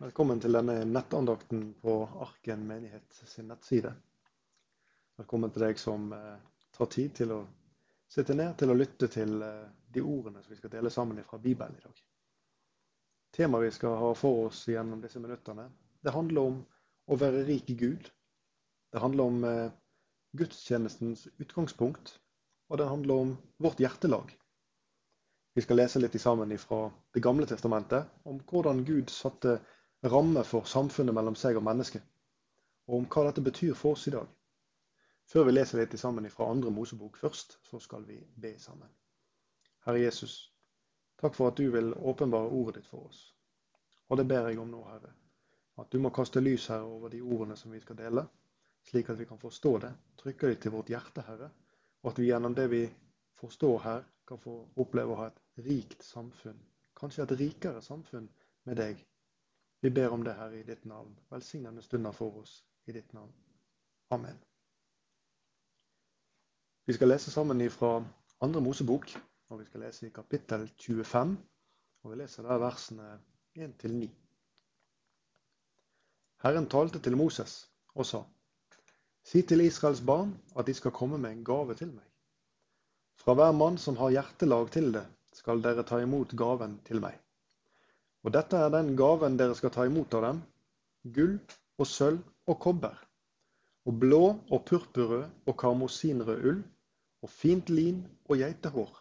Velkommen til denne nettandakten på Arken menighet sin nettside. Velkommen til deg som eh, tar tid til å sitte ned til å lytte til eh, de ordene som vi skal dele sammen fra Bibelen i dag. Temaet vi skal ha for oss gjennom disse minuttene, det handler om å være rik i Gud. Det handler om eh, gudstjenestens utgangspunkt, og det handler om vårt hjertelag. Vi skal lese litt sammen fra Det gamle testamentet om hvordan Gud satte ramme for samfunnet mellom seg og mennesket, og om hva dette betyr for oss i dag. Før vi leser litt sammen fra andre Mosebok først, så skal vi be sammen. Herre Jesus, takk for at du vil åpenbare ordet ditt for oss. Og det ber jeg om nå, Herre. At du må kaste lys, her over de ordene som vi skal dele, slik at vi kan forstå det, trykke det til vårt hjerte, Herre, og at vi gjennom det vi forstår her, kan få oppleve å ha et rikt samfunn. Kanskje et rikere samfunn med deg vi ber om det, her i ditt navn. Velsignende stunder for oss i ditt navn. Amen. Vi skal lese sammen fra Andre Mosebok, og vi skal lese i kapittel 25. Og vi leser der versene 1-9. Herren talte til Moses og sa:" Si til Israels barn at de skal komme med en gave til meg. Fra hver mann som har hjertelag til det, skal dere ta imot gaven til meg. Og dette er den gaven dere skal ta imot av dem, gull og sølv og kobber, og blå og purpurrød og karmosinrød ull, og fint lin og geitehår,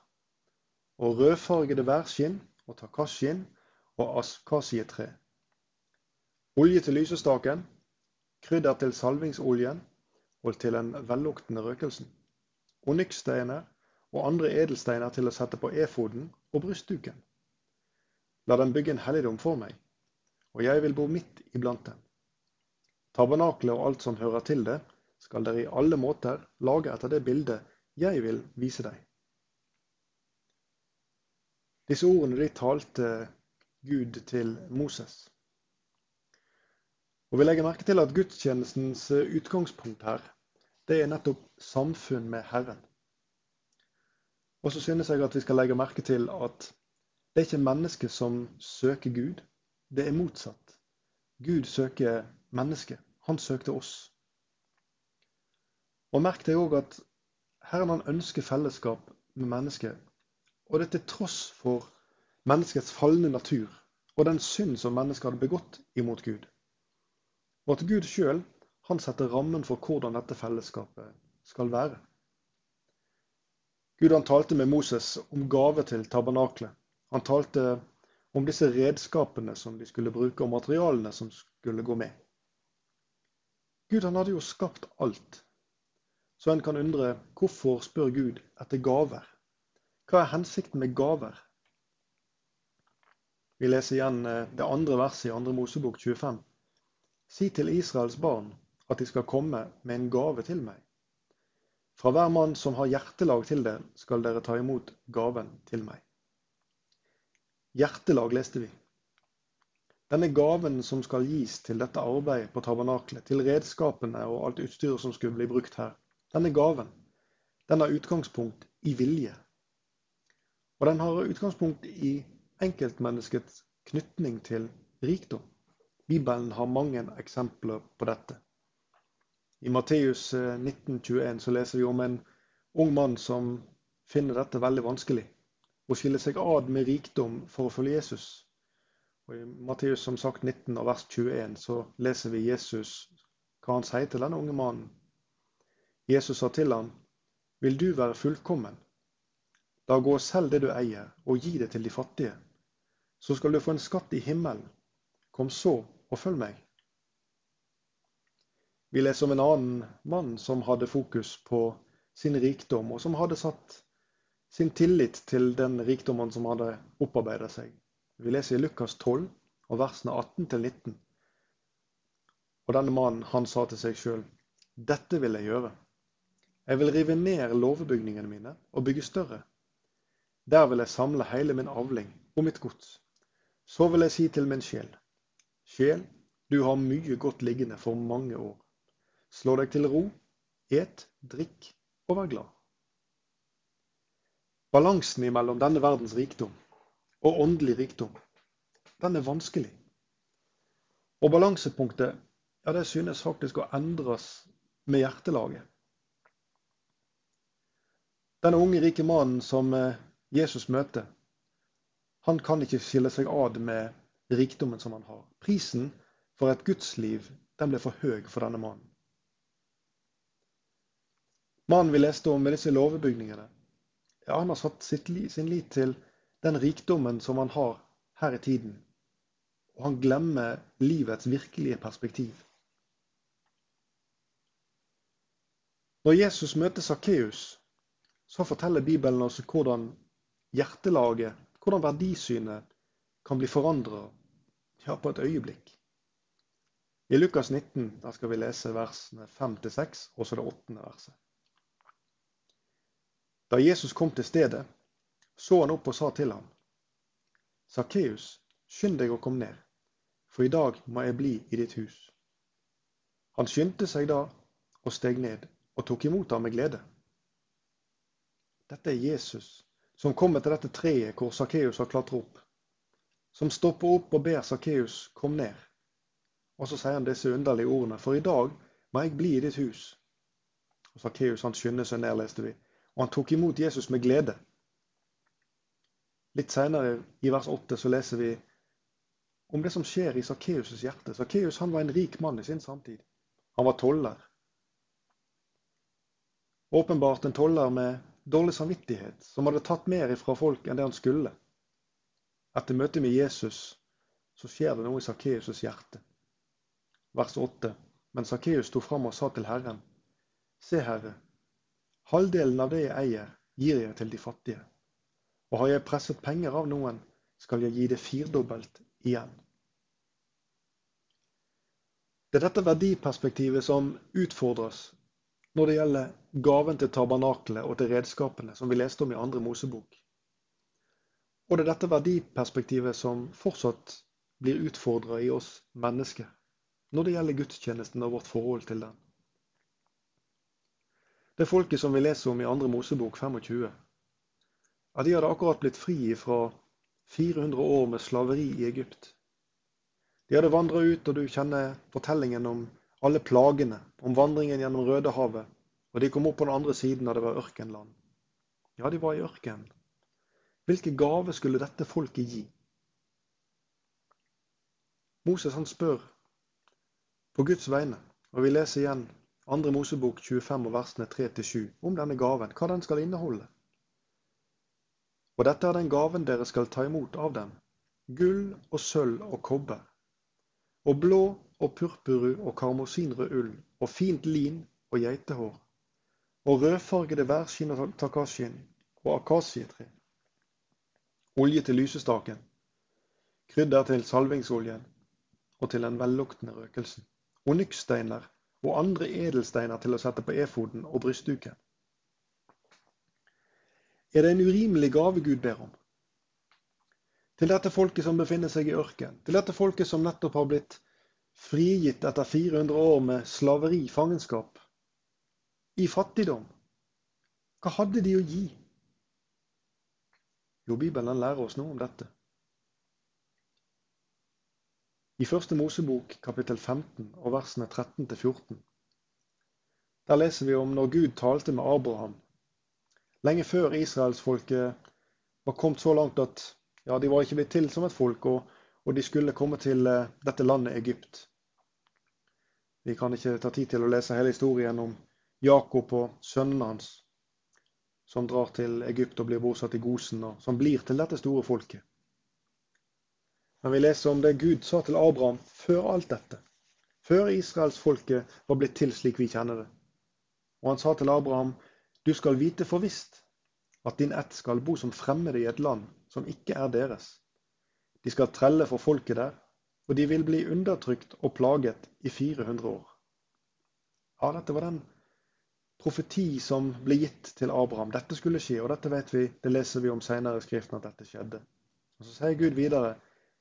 og rødfargede værskinn og takasjskinn og askasietre. Olje til lysestaken, krydder til salvingsoljen og til den velluktende røkelsen. Onykssteiner og andre edelsteiner til å sette på efoden og brystduken. La dem bygge en helligdom for meg, og jeg vil bo midt iblant dem. Tabernaklet og alt som hører til det, skal dere i alle måter lage etter det bildet jeg vil vise deg. Disse ordene de talte Gud til Moses. Og Vi legger merke til at gudstjenestens utgangspunkt her, det er nettopp samfunn med Herren. Og så synes jeg at vi skal legge merke til at det er ikke mennesket som søker Gud, det er motsatt. Gud søker mennesket. Han søkte oss. Og Merk deg òg at Herren han ønsker fellesskap med mennesket. Og det til tross for menneskets falne natur og den synd som mennesket hadde begått imot Gud. Og at Gud sjøl setter rammen for hvordan dette fellesskapet skal være. Gud han talte med Moses om gave til tabernaklet. Han talte om disse redskapene som de skulle bruke, og materialene som skulle gå med. Gud han hadde jo skapt alt. Så en kan undre hvorfor spør Gud etter gaver? Hva er hensikten med gaver? Vi leser igjen eh, det andre verset i 2. Mosebok 25. Si til Israels barn at de skal komme med en gave til meg. Fra hver mann som har hjertelag til det, skal dere ta imot gaven til meg. Hjertelag leste vi. Denne gaven som skal gis til dette arbeidet på tabernaklet, til redskapene og alt utstyret som skulle bli brukt her, denne gaven, den har utgangspunkt i vilje. Og den har utgangspunkt i enkeltmenneskets knytning til rikdom. Bibelen har mange eksempler på dette. I Matteus 19,21 eh, så leser vi om en ung mann som finner dette veldig vanskelig og skille seg ad med rikdom for å følge Jesus. Og I Matteus som sagt 19 og vers 21 så leser vi Jesus hva han sier til denne unge mannen. Jesus sa til ham, Vil du være fullkommen? Da gå og selg det du eier, og gi det til de fattige. Så skal du få en skatt i himmelen. Kom så og følg meg. Vi leser om en annen mann som hadde fokus på sin rikdom, og som hadde satt sin tillit til den rikdommen som hadde opparbeidet seg. Vi leser i Lukas 12, og versene 18-19. Og denne mannen, han sa til seg sjøl, dette vil jeg gjøre. Jeg vil rive ned låvebygningene mine og bygge større. Der vil jeg samle hele min avling og mitt gods. Så vil jeg si til min sjel, sjel, du har mye godt liggende for mange år. Slå deg til ro, et, drikk og vær glad. Balansen mellom denne verdens rikdom og åndelig rikdom, den er vanskelig. Og balansepunktet ja, det synes faktisk å endres med hjertelaget. Denne unge, rike mannen som eh, Jesus møter, han kan ikke skille seg ad med rikdommen som han har. Prisen for et gudsliv den ble for høy for denne mannen. Mannen vi leste om med disse låvebygningene, ja, han har satt sin lit til den rikdommen som han har her i tiden. Og han glemmer livets virkelige perspektiv. Når Jesus møter Sakkeus, så forteller Bibelen oss hvordan hjertelaget, hvordan verdisynet, kan bli forandra ja, på et øyeblikk. I Lukas 19 der skal vi lese versene 5-6, og så det åttende verset. Da Jesus kom til stedet, så han opp og sa til ham, Sakkeus, skynd deg å komme ned, for i dag må jeg bli i ditt hus. Han skyndte seg da og steg ned og tok imot ham med glede. Dette er Jesus som kommer til dette treet hvor Sakkeus har klatret opp. Som stopper opp og ber Sakkeus kom ned. Og så sier han disse underlige ordene. For i dag må jeg bli i ditt hus. Og Sakkeus skynder seg ned, leste vi og han tok imot Jesus med glede. Litt senere i vers 8 så leser vi om det som skjer i Sakkeus' hjerte. Sakkeus var en rik mann i sin samtid. Han var toller. Åpenbart en toller med dårlig samvittighet, som hadde tatt mer ifra folk enn det han skulle. Etter møtet med Jesus så skjer det noe i Sakkeus' hjerte. Vers 8. Men Sakkeus sto fram og sa til Herren, Se, Herre, Halvdelen av det jeg eier, gir jeg til de fattige. Og har jeg presset penger av noen, skal jeg gi det firdobbelt igjen. Det er dette verdiperspektivet som utfordres når det gjelder gaven til tabernakelet og til redskapene, som vi leste om i andre Mosebok. Og det er dette verdiperspektivet som fortsatt blir utfordra i oss mennesker når det gjelder gudstjenesten og vårt forhold til den. Det folket som vi leser om i 2. Mosebok 25, at de hadde akkurat blitt fri fra 400 år med slaveri i Egypt. De hadde vandra ut, og du kjenner fortellingen om alle plagene, om vandringen gjennom Rødehavet. Og de kom opp på den andre siden, da det var ørkenland. Ja, de var i ørkenen. Hvilke gave skulle dette folket gi? Moses han spør på Guds vegne, og vi leser igjen andre Mosebok 25 og versene 3-7 om denne gaven, hva den skal inneholde. Og dette er den gaven dere skal ta imot av dem, gull og sølv og kobber, og blå og purpurrød og karmosinrød ull, og fint lin og geitehår, og rødfargede værskinn og takasjin og akasietre, olje til lysestaken, krydder til salvingsoljen. Og til den velluktende røkelsen, onykssteiner og andre edelsteiner til å sette på efoden og brystduken. Er det en urimelig gave Gud ber om? Til dette folket som befinner seg i ørken, til dette folket som nettopp har blitt frigitt etter 400 år med slaveri, fangenskap, i fattigdom. Hva hadde de å gi? Jo, Bibelen lærer oss noe om dette. I Første Mosebok kapittel 15 og versene 13-14. Der leser vi om når Gud talte med Abraham. Lenge før israelsfolket var kommet så langt at ja, de var ikke blitt til som et folk, og, og de skulle komme til uh, dette landet Egypt. Vi kan ikke ta tid til å lese hele historien om Jakob og sønnene hans, som drar til Egypt og blir bosatt i Gosen, og som blir til dette store folket. Men vi leser om det Gud sa til Abraham før alt dette. Før israelsfolket var blitt til slik vi kjenner det. Og han sa til Abraham, du skal vite for visst at din ett skal bo som fremmede i et land som ikke er deres. De skal trelle for folket der, og de vil bli undertrykt og plaget i 400 år. Ja, dette var den profeti som ble gitt til Abraham. Dette skulle skje, og dette vet vi, det leser vi om senere i Skriften at dette skjedde. Og Så sier Gud videre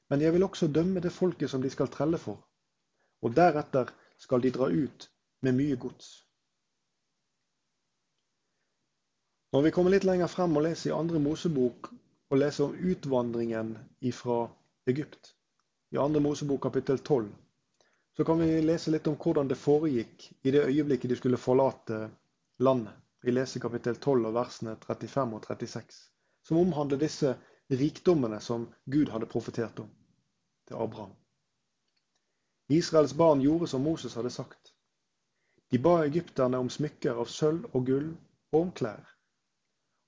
men jeg vil også dømme det folket som de skal trelle for, og deretter skal de dra ut med mye gods. Når vi kommer litt lenger frem og leser i andre Mosebok og leser om utvandringen fra Egypt, i andre Mosebok kapittel 12, så kan vi lese litt om hvordan det foregikk i det øyeblikket de skulle forlate landet. Vi leser kapittel 12 og versene 35 og 36, som omhandler disse rikdommene som Gud hadde profetert om til Abraham. Israels barn gjorde som Moses hadde sagt. De ba egypterne om smykker av sølv og gull og om klær.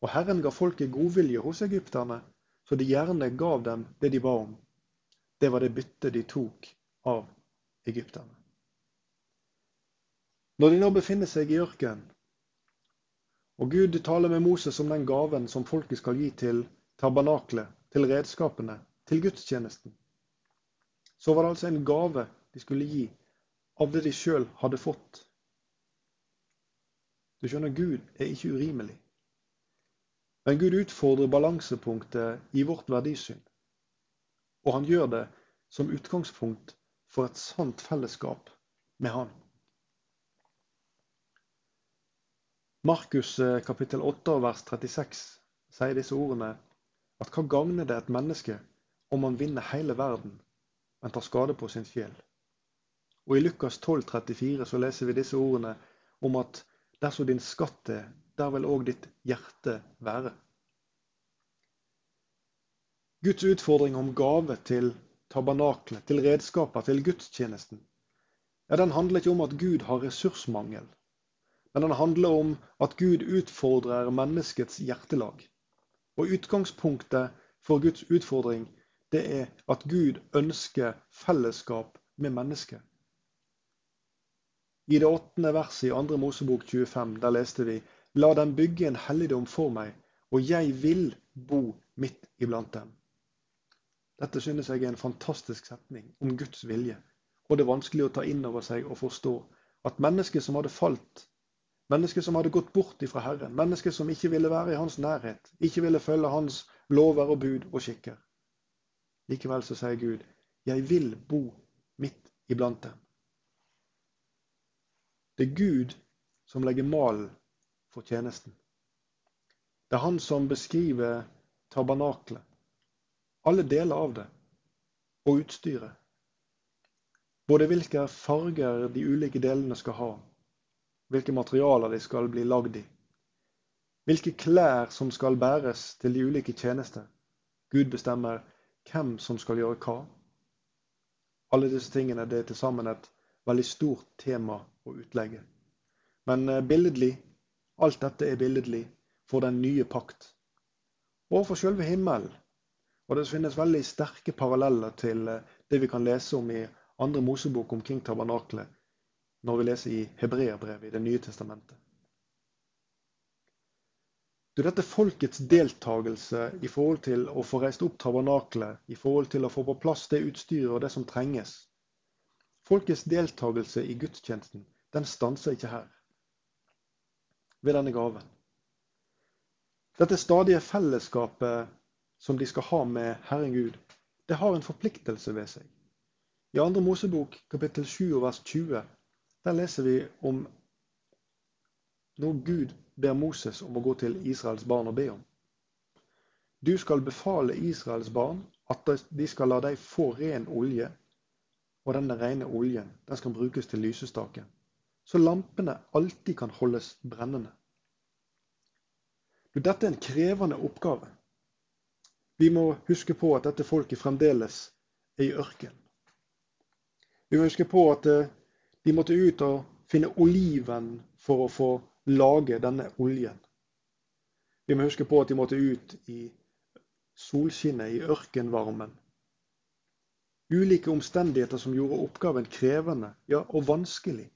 Og Herren ga folket godvilje hos egypterne, så de gjerne gav dem det de ba om. Det var det byttet de tok av egypterne. Når de nå befinner seg i ørkenen, og Gud taler med Moses om den gaven som folket skal gi til tabernaklet, til redskapene, til gudstjenesten, så var det altså en gave de skulle gi av det de sjøl hadde fått. Du skjønner, Gud er ikke urimelig. Men Gud utfordrer balansepunktet i vårt verdisyn. Og han gjør det som utgangspunkt for et sant fellesskap med Han. Markus eh, kapittel 8 vers 36 sier disse ordene at hva gagner det et menneske om man vinner hele verden, men tar skade på sin sjel? Og I Lukas 12, 34 så leser vi disse ordene om at dersom din skatt er, der vil òg ditt hjerte være. Guds utfordring om gave til tabernaklet, til redskaper, til gudstjenesten, ja, den handler ikke om at Gud har ressursmangel. Men den handler om at Gud utfordrer menneskets hjertelag. Og utgangspunktet for Guds utfordring, det er at Gud ønsker fellesskap med mennesket. I det åttende verset i 2. Mosebok 25, der leste vi La dem bygge en helligdom for meg, og jeg vil bo midt iblant dem. Dette synes jeg er en fantastisk setning om Guds vilje. Og det er vanskelig å ta inn over seg og forstå at mennesker som hadde falt, mennesker som hadde gått bort ifra Herren, mennesker som ikke ville være i hans nærhet, ikke ville følge hans lover og bud og skikker. Likevel så sier Gud, 'Jeg vil bo midt iblant dem'. Det er Gud som legger malen for tjenesten. Det er han som beskriver tabernaklet alle deler av det, og utstyret. Både hvilke farger de ulike delene skal ha, hvilke materialer de skal bli lagd i, hvilke klær som skal bæres til de ulike tjenester. Gud bestemmer hvem som skal gjøre hva. Alle disse tingene det er til sammen et veldig stort tema å utlegge. Men eh, billedlig, alt dette er billedlig for den nye pakt. Og for selve himmelen og det finnes veldig sterke paralleller til eh, det vi kan lese om i andre Mosebok omkring tabernaklet, når vi leser i Hebreerbrevet i Det nye testamentet. Du, dette folkets deltakelse i forhold til å få reist opp tabernaklet, i forhold til å få på plass det utstyret og det som trenges Folkets deltakelse i gudstjenesten, den stanser ikke her, ved denne gaven. Dette stadige fellesskapet som de skal ha med Herren Gud, det har en forpliktelse ved seg. I 2. Mosebok kapittel 7 vers 20 der leser vi om når Gud ber Moses om å gå til Israels barn og be om. Du skal befale Israels barn at de skal la deg få ren olje, og denne rene oljen den skal brukes til lysestaken, så lampene alltid kan holdes brennende. Dette er en krevende oppgave. Vi må huske på at dette folket fremdeles er i ørken. Vi må huske på at eh, de måtte ut og finne oliven for å få lage denne oljen. Vi må huske på at de måtte ut i solskinnet, i ørkenvarmen. Ulike omstendigheter som gjorde oppgaven krevende, ja, og vanskelig.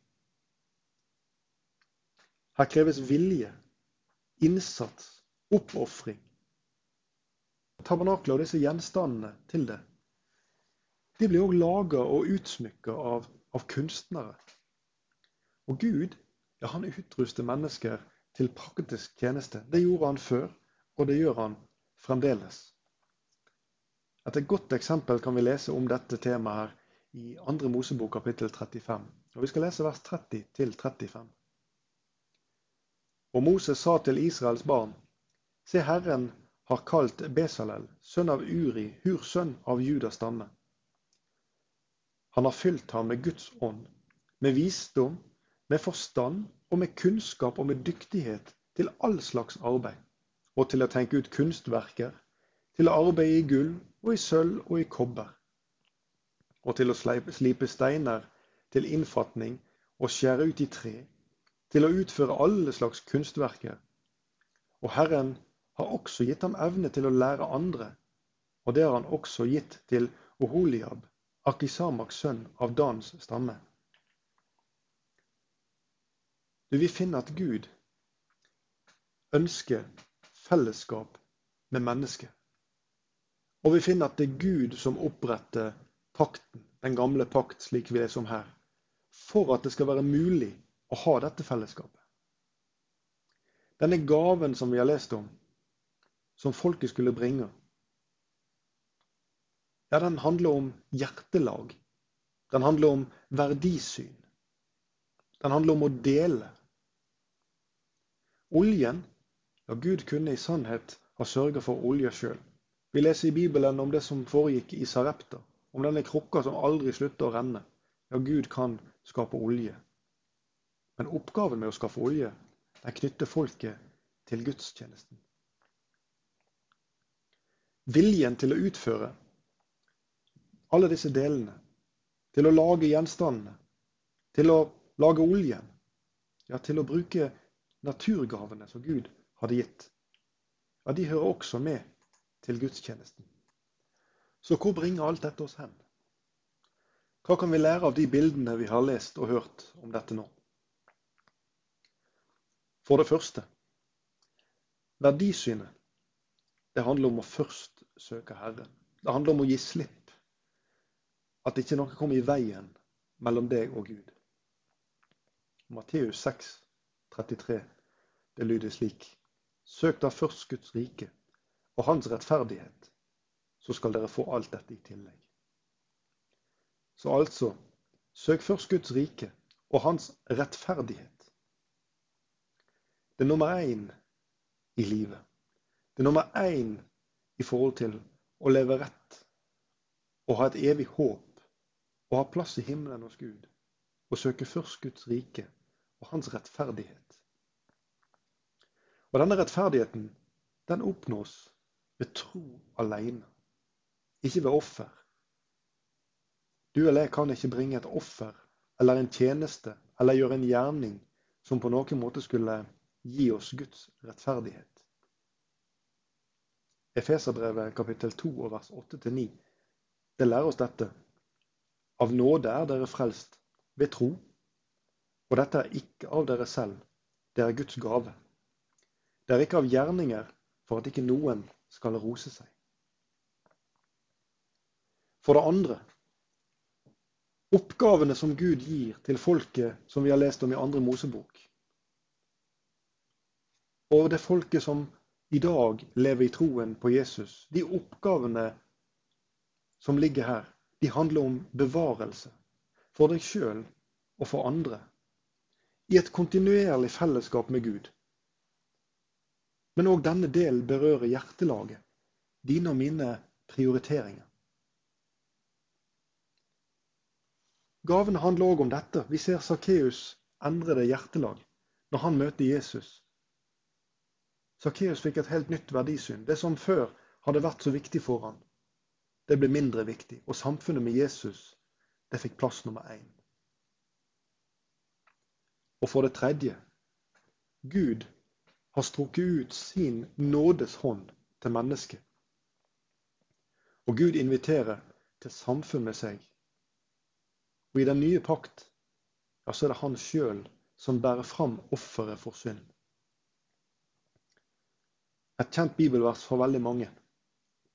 Her kreves vilje, innsats, oppofring tabernaklet og disse gjenstandene til det, de blir òg laga og utsmykka av, av, kunstnere. Og Gud ja, han utruster mennesker til praktisk tjeneste. Det gjorde han før, og det gjør han fremdeles. Et godt eksempel kan vi lese om dette temaet her i 2. Mosebok kapittel 35. Og Vi skal lese vers 30 til 35. Og Moses sa til Israels barn, Se Herren har kalt Besalel, sønn av Uri, hursønn av Judas stamme. Han har fylt ham med Guds ånd, med visdom, med forstand og med kunnskap og med dyktighet til all slags arbeid, og til å tenke ut kunstverker, til å arbeide i gull og i sølv og i kobber, og til å slipe steiner til innfatning og skjære ut i tre, til å utføre alle slags kunstverker. Og Herren har også gitt ham evne til å lære andre, og det har han også gitt til Oholiab, Akisamaks sønn av Dans stamme. Du vi finne at Gud ønsker fellesskap med mennesket. Og vi finner at det er Gud som oppretter pakten, den gamle pakt, slik vi leser om her, for at det skal være mulig å ha dette fellesskapet. Denne gaven som vi har lest om, som folket skulle bringe, ja, den handler om hjertelag. Den handler om verdisyn. Den handler om å dele. Oljen Ja, Gud kunne i sannhet ha sørga for olje sjøl. Vi leser i Bibelen om det som foregikk i Sarepta. Om denne krukka som aldri slutter å renne. Ja, Gud kan skape olje. Men oppgaven med å skaffe olje, den knytter folket til gudstjenesten. Viljen til å utføre alle disse delene. Til å lage gjenstandene. Til å lage oljen. Ja, til å bruke naturgavene som Gud hadde gitt. Ja, de hører også med til gudstjenesten. Så hvor bringer alt dette oss hen? Hva kan vi lære av de bildene vi har lest og hørt om dette nå? For det første verdisynet. Det handler om å først søke Herren. Det handler om å gi slipp at ikke noe kommer i veien mellom deg og Gud. Matteus 6, 33, det lyder slik. Søk da først Guds rike og hans rettferdighet, så skal dere få alt dette i tillegg. Så altså, søk først Guds rike og hans rettferdighet. Det er nummer én i livet. Det er nummer én i forhold til å leve rett og ha et evig håp og ha plass i himmelen hos Gud og søke først Guds rike og hans rettferdighet. Og denne rettferdigheten, den oppnås ved tro alene, ikke ved offer. Du eller jeg kan ikke bringe et offer eller en tjeneste eller gjøre en gjerning som på noen måte skulle gi oss Guds rettferdighet. Efeserbrevet kapittel 2 og vers 8-9 det lærer oss dette. Av nåde er dere frelst ved tro. Og dette er ikke av dere selv, det er Guds gave. Det er ikke av gjerninger for at ikke noen skal rose seg. For det andre oppgavene som Gud gir til folket som vi har lest om i andre Mosebok. Og det folket som i dag lever i troen på Jesus. De oppgavene som ligger her, de handler om bevarelse. For deg sjøl og for andre. I et kontinuerlig fellesskap med Gud. Men òg denne delen berører hjertelaget. Dine og mine prioriteringer. Gavene handler òg om dette. Vi ser Sakkeus endre det hjertelag når han møter Jesus. Sakkeus fikk et helt nytt verdisyn. Det som før hadde vært så viktig for han, det ble mindre viktig. Og samfunnet med Jesus, det fikk plass nummer én. Og for det tredje Gud har strukket ut sin nådes hånd til mennesket. Og Gud inviterer til samfunn med seg. Og i den nye pakt ja, så er det han sjøl som bærer fram offeret for synd. Et kjent bibelvers for veldig mange.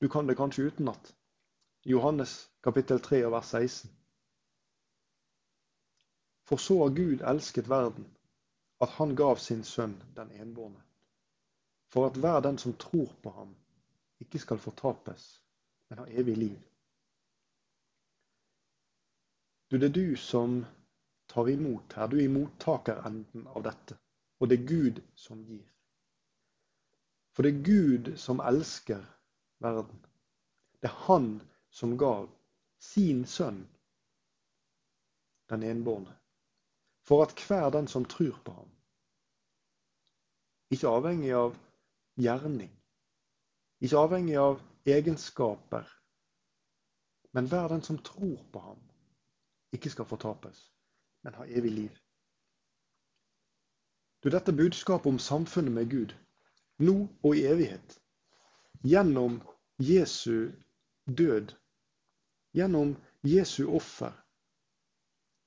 Du kan det kanskje utenat. Johannes kapittel 3 og vers 16. For så har Gud elsket verden, at han gav sin sønn den enbårne, for at hver den som tror på ham, ikke skal fortapes, men ha evig liv. Du, det er du som tar imot her. Du er i mottakerenden av dette. Og det er Gud som gir. For det er Gud som elsker verden. Det er Han som gav sin sønn den enbårne, for at hver den som tror på ham, ikke avhengig av gjerning, ikke avhengig av egenskaper, men hver den som tror på ham, ikke skal fortapes, men ha evig liv. Du, dette budskapet om samfunnet med Gud, nå og i evighet, gjennom Jesu død, gjennom Jesu offer,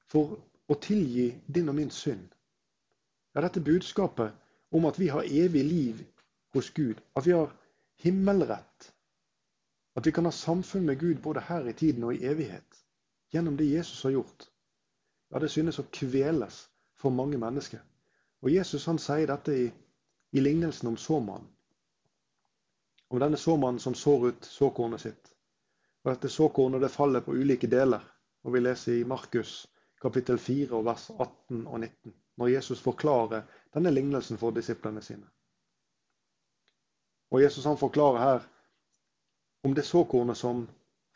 for å tilgi din og min synd. Ja, dette budskapet om at vi har evig liv hos Gud, at vi har himmelrett, at vi kan ha samfunn med Gud både her i tiden og i evighet, gjennom det Jesus har gjort, ja, det synes å kveles for mange mennesker. Og Jesus han sier dette i, i lignelsen om såmannen. Om denne såmannen som sår ut såkornet sitt. Og dette såkornet det faller på ulike deler. Og vi leser i Markus kapittel 4 og vers 18 og 19. Når Jesus forklarer denne lignelsen for disiplene sine. Og Jesus han forklarer her om det såkornet som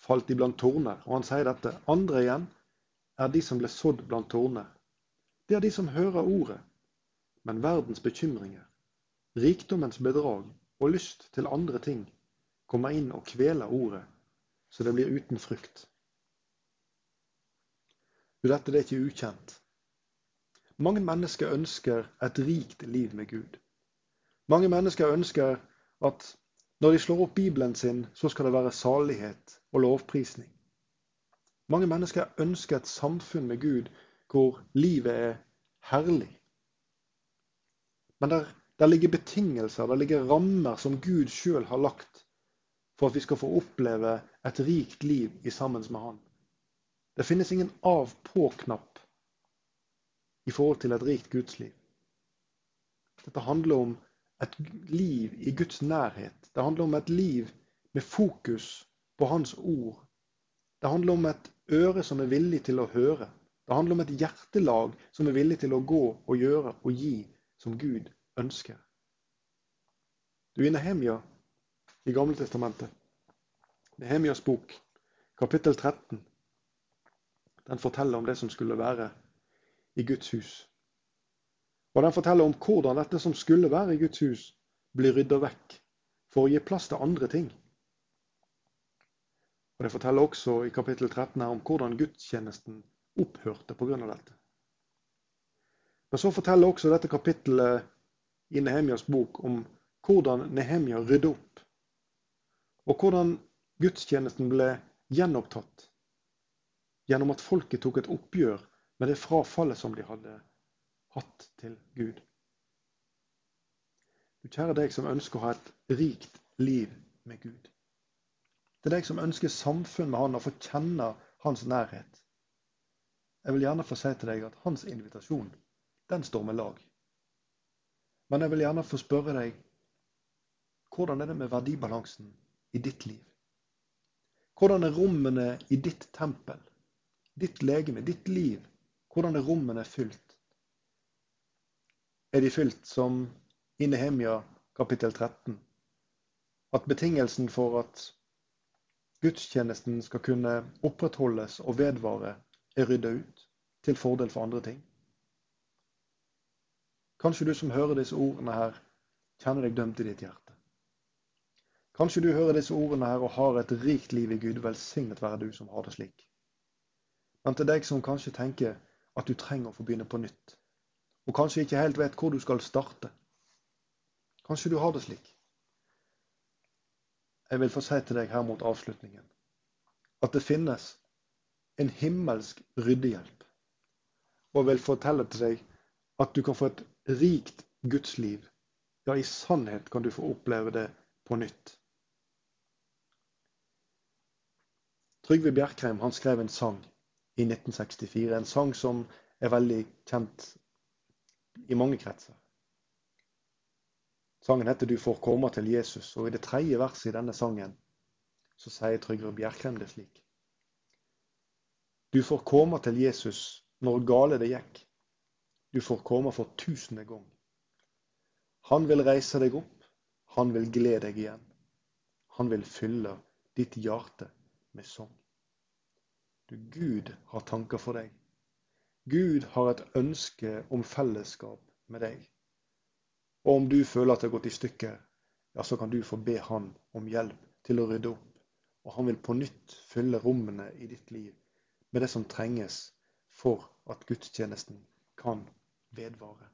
falt iblant torner. Og han sier dette. Andre igjen er de som ble sådd blant torner. Det er de som hører ordet men verdens bekymringer, rikdommens bedrag og lyst til andre ting kommer inn og kveler ordet, så det blir uten frukt. Dette er ikke ukjent. Mange mennesker ønsker et rikt liv med Gud. Mange mennesker ønsker at når de slår opp Bibelen sin, så skal det være salighet og lovprisning. Mange mennesker ønsker et samfunn med Gud hvor livet er herlig, men der, der ligger betingelser, der ligger rammer som Gud sjøl har lagt for at vi skal få oppleve et rikt liv i sammen med Han. Det finnes ingen av-på-knapp i forhold til et rikt gudsliv. Dette handler om et liv i Guds nærhet. Det handler om et liv med fokus på Hans ord. Det handler om et øre som er villig til å høre. Det handler om et hjertelag som er villig til å gå og gjøre og gi som Gud ønsker. Du er i Nehemia i Gamle Testamentet. Nehemias bok, kapittel 13. Den forteller om det som skulle være i Guds hus. Og den forteller om hvordan dette som skulle være i Guds hus, blir rydda vekk for å gi plass til andre ting. Og Det forteller også i kapittel 13 her om hvordan gudstjenesten opphørte pga. dette. Men så forteller også dette kapittelet i Nehemjas bok om hvordan Nehemja rydde opp, og hvordan gudstjenesten ble gjenopptatt gjennom at folket tok et oppgjør med det frafallet som de hadde hatt til Gud. Du kjære deg som ønsker å ha et rikt liv med Gud. Er deg som ønsker samfunn med Han og få kjenne Hans nærhet. Jeg vil gjerne få si til deg at Hans invitasjon den står med lag. Men jeg vil gjerne få spørre deg hvordan er det med verdibalansen i ditt liv? Hvordan er rommene i ditt tempel, ditt legeme, ditt liv? Hvordan er rommene fylt? Er de fylt som i Nehemia kapittel 13? At betingelsen for at gudstjenesten skal kunne opprettholdes og vedvare, er rydda ut til fordel for andre ting? Kanskje du som hører disse ordene her, kjenner deg dømt i ditt hjerte. Kanskje du hører disse ordene her og har et rikt liv i Gud. Velsignet være du som har det slik. Men til deg som kanskje tenker at du trenger å få begynne på nytt, og kanskje ikke helt vet hvor du skal starte. Kanskje du har det slik. Jeg vil få si til deg her mot avslutningen at det finnes en himmelsk ryddehjelp. Og jeg vil fortelle til deg at du kan få et rikt gudsliv. Ja, i sannhet kan du få oppleve det på nytt. Trygve Bjerkreim han skrev en sang i 1964. En sang som er veldig kjent i mange kretser. Sangen heter 'Du får komme til Jesus', og i det tredje verset i denne sangen så sier Trygve Bjerkrem det slik. Du får komme til Jesus når gale det gikk. Du får komme for tusende gang. Han vil reise deg opp, han vil glede deg igjen. Han vil fylle ditt hjerte med sang. Du, Gud har tanker for deg. Gud har et ønske om fellesskap med deg. Og om du føler at det har gått i stykker, ja, så kan du få be Han om hjelp til å rydde opp. Og han vil på nytt fylle rommene i ditt liv med det som trenges for at gudstjenesten kan vedvare.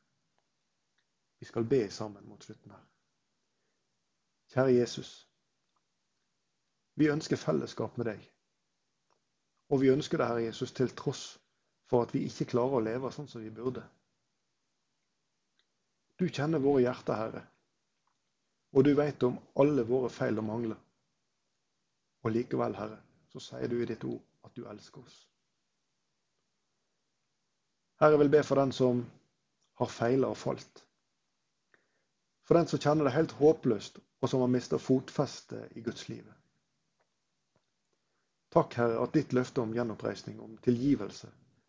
Vi skal be sammen mot slutten her. Kjære Jesus. Vi ønsker fellesskap med deg. Og vi ønsker det, Herre Jesus, til tross for at vi ikke klarer å leve sånn som vi burde. Du kjenner våre hjerter, Herre, og du vet om alle våre feil og mangler. Og likevel, Herre, så sier du i ditt ord at du elsker oss. Herre, jeg vil be for den som har feila og falt. For den som kjenner det helt håpløst, og som har mista fotfestet i Guds livet. Takk, Herre, at ditt løfte om gjenoppreisning, om tilgivelse,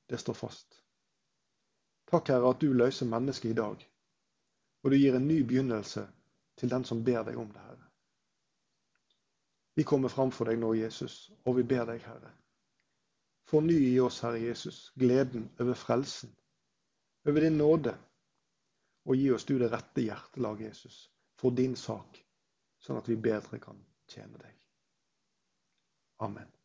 det står fast. Takk, Herre, at du løser mennesket i dag, og du gir en ny begynnelse til den som ber deg om det, Herre. Vi kommer framfor deg nå, Jesus, og vi ber deg, Herre. Forny i oss, Herre Jesus, gleden over frelsen, over din nåde, og gi oss du det rette hjertelag, Jesus, for din sak, sånn at vi bedre kan tjene deg. Amen.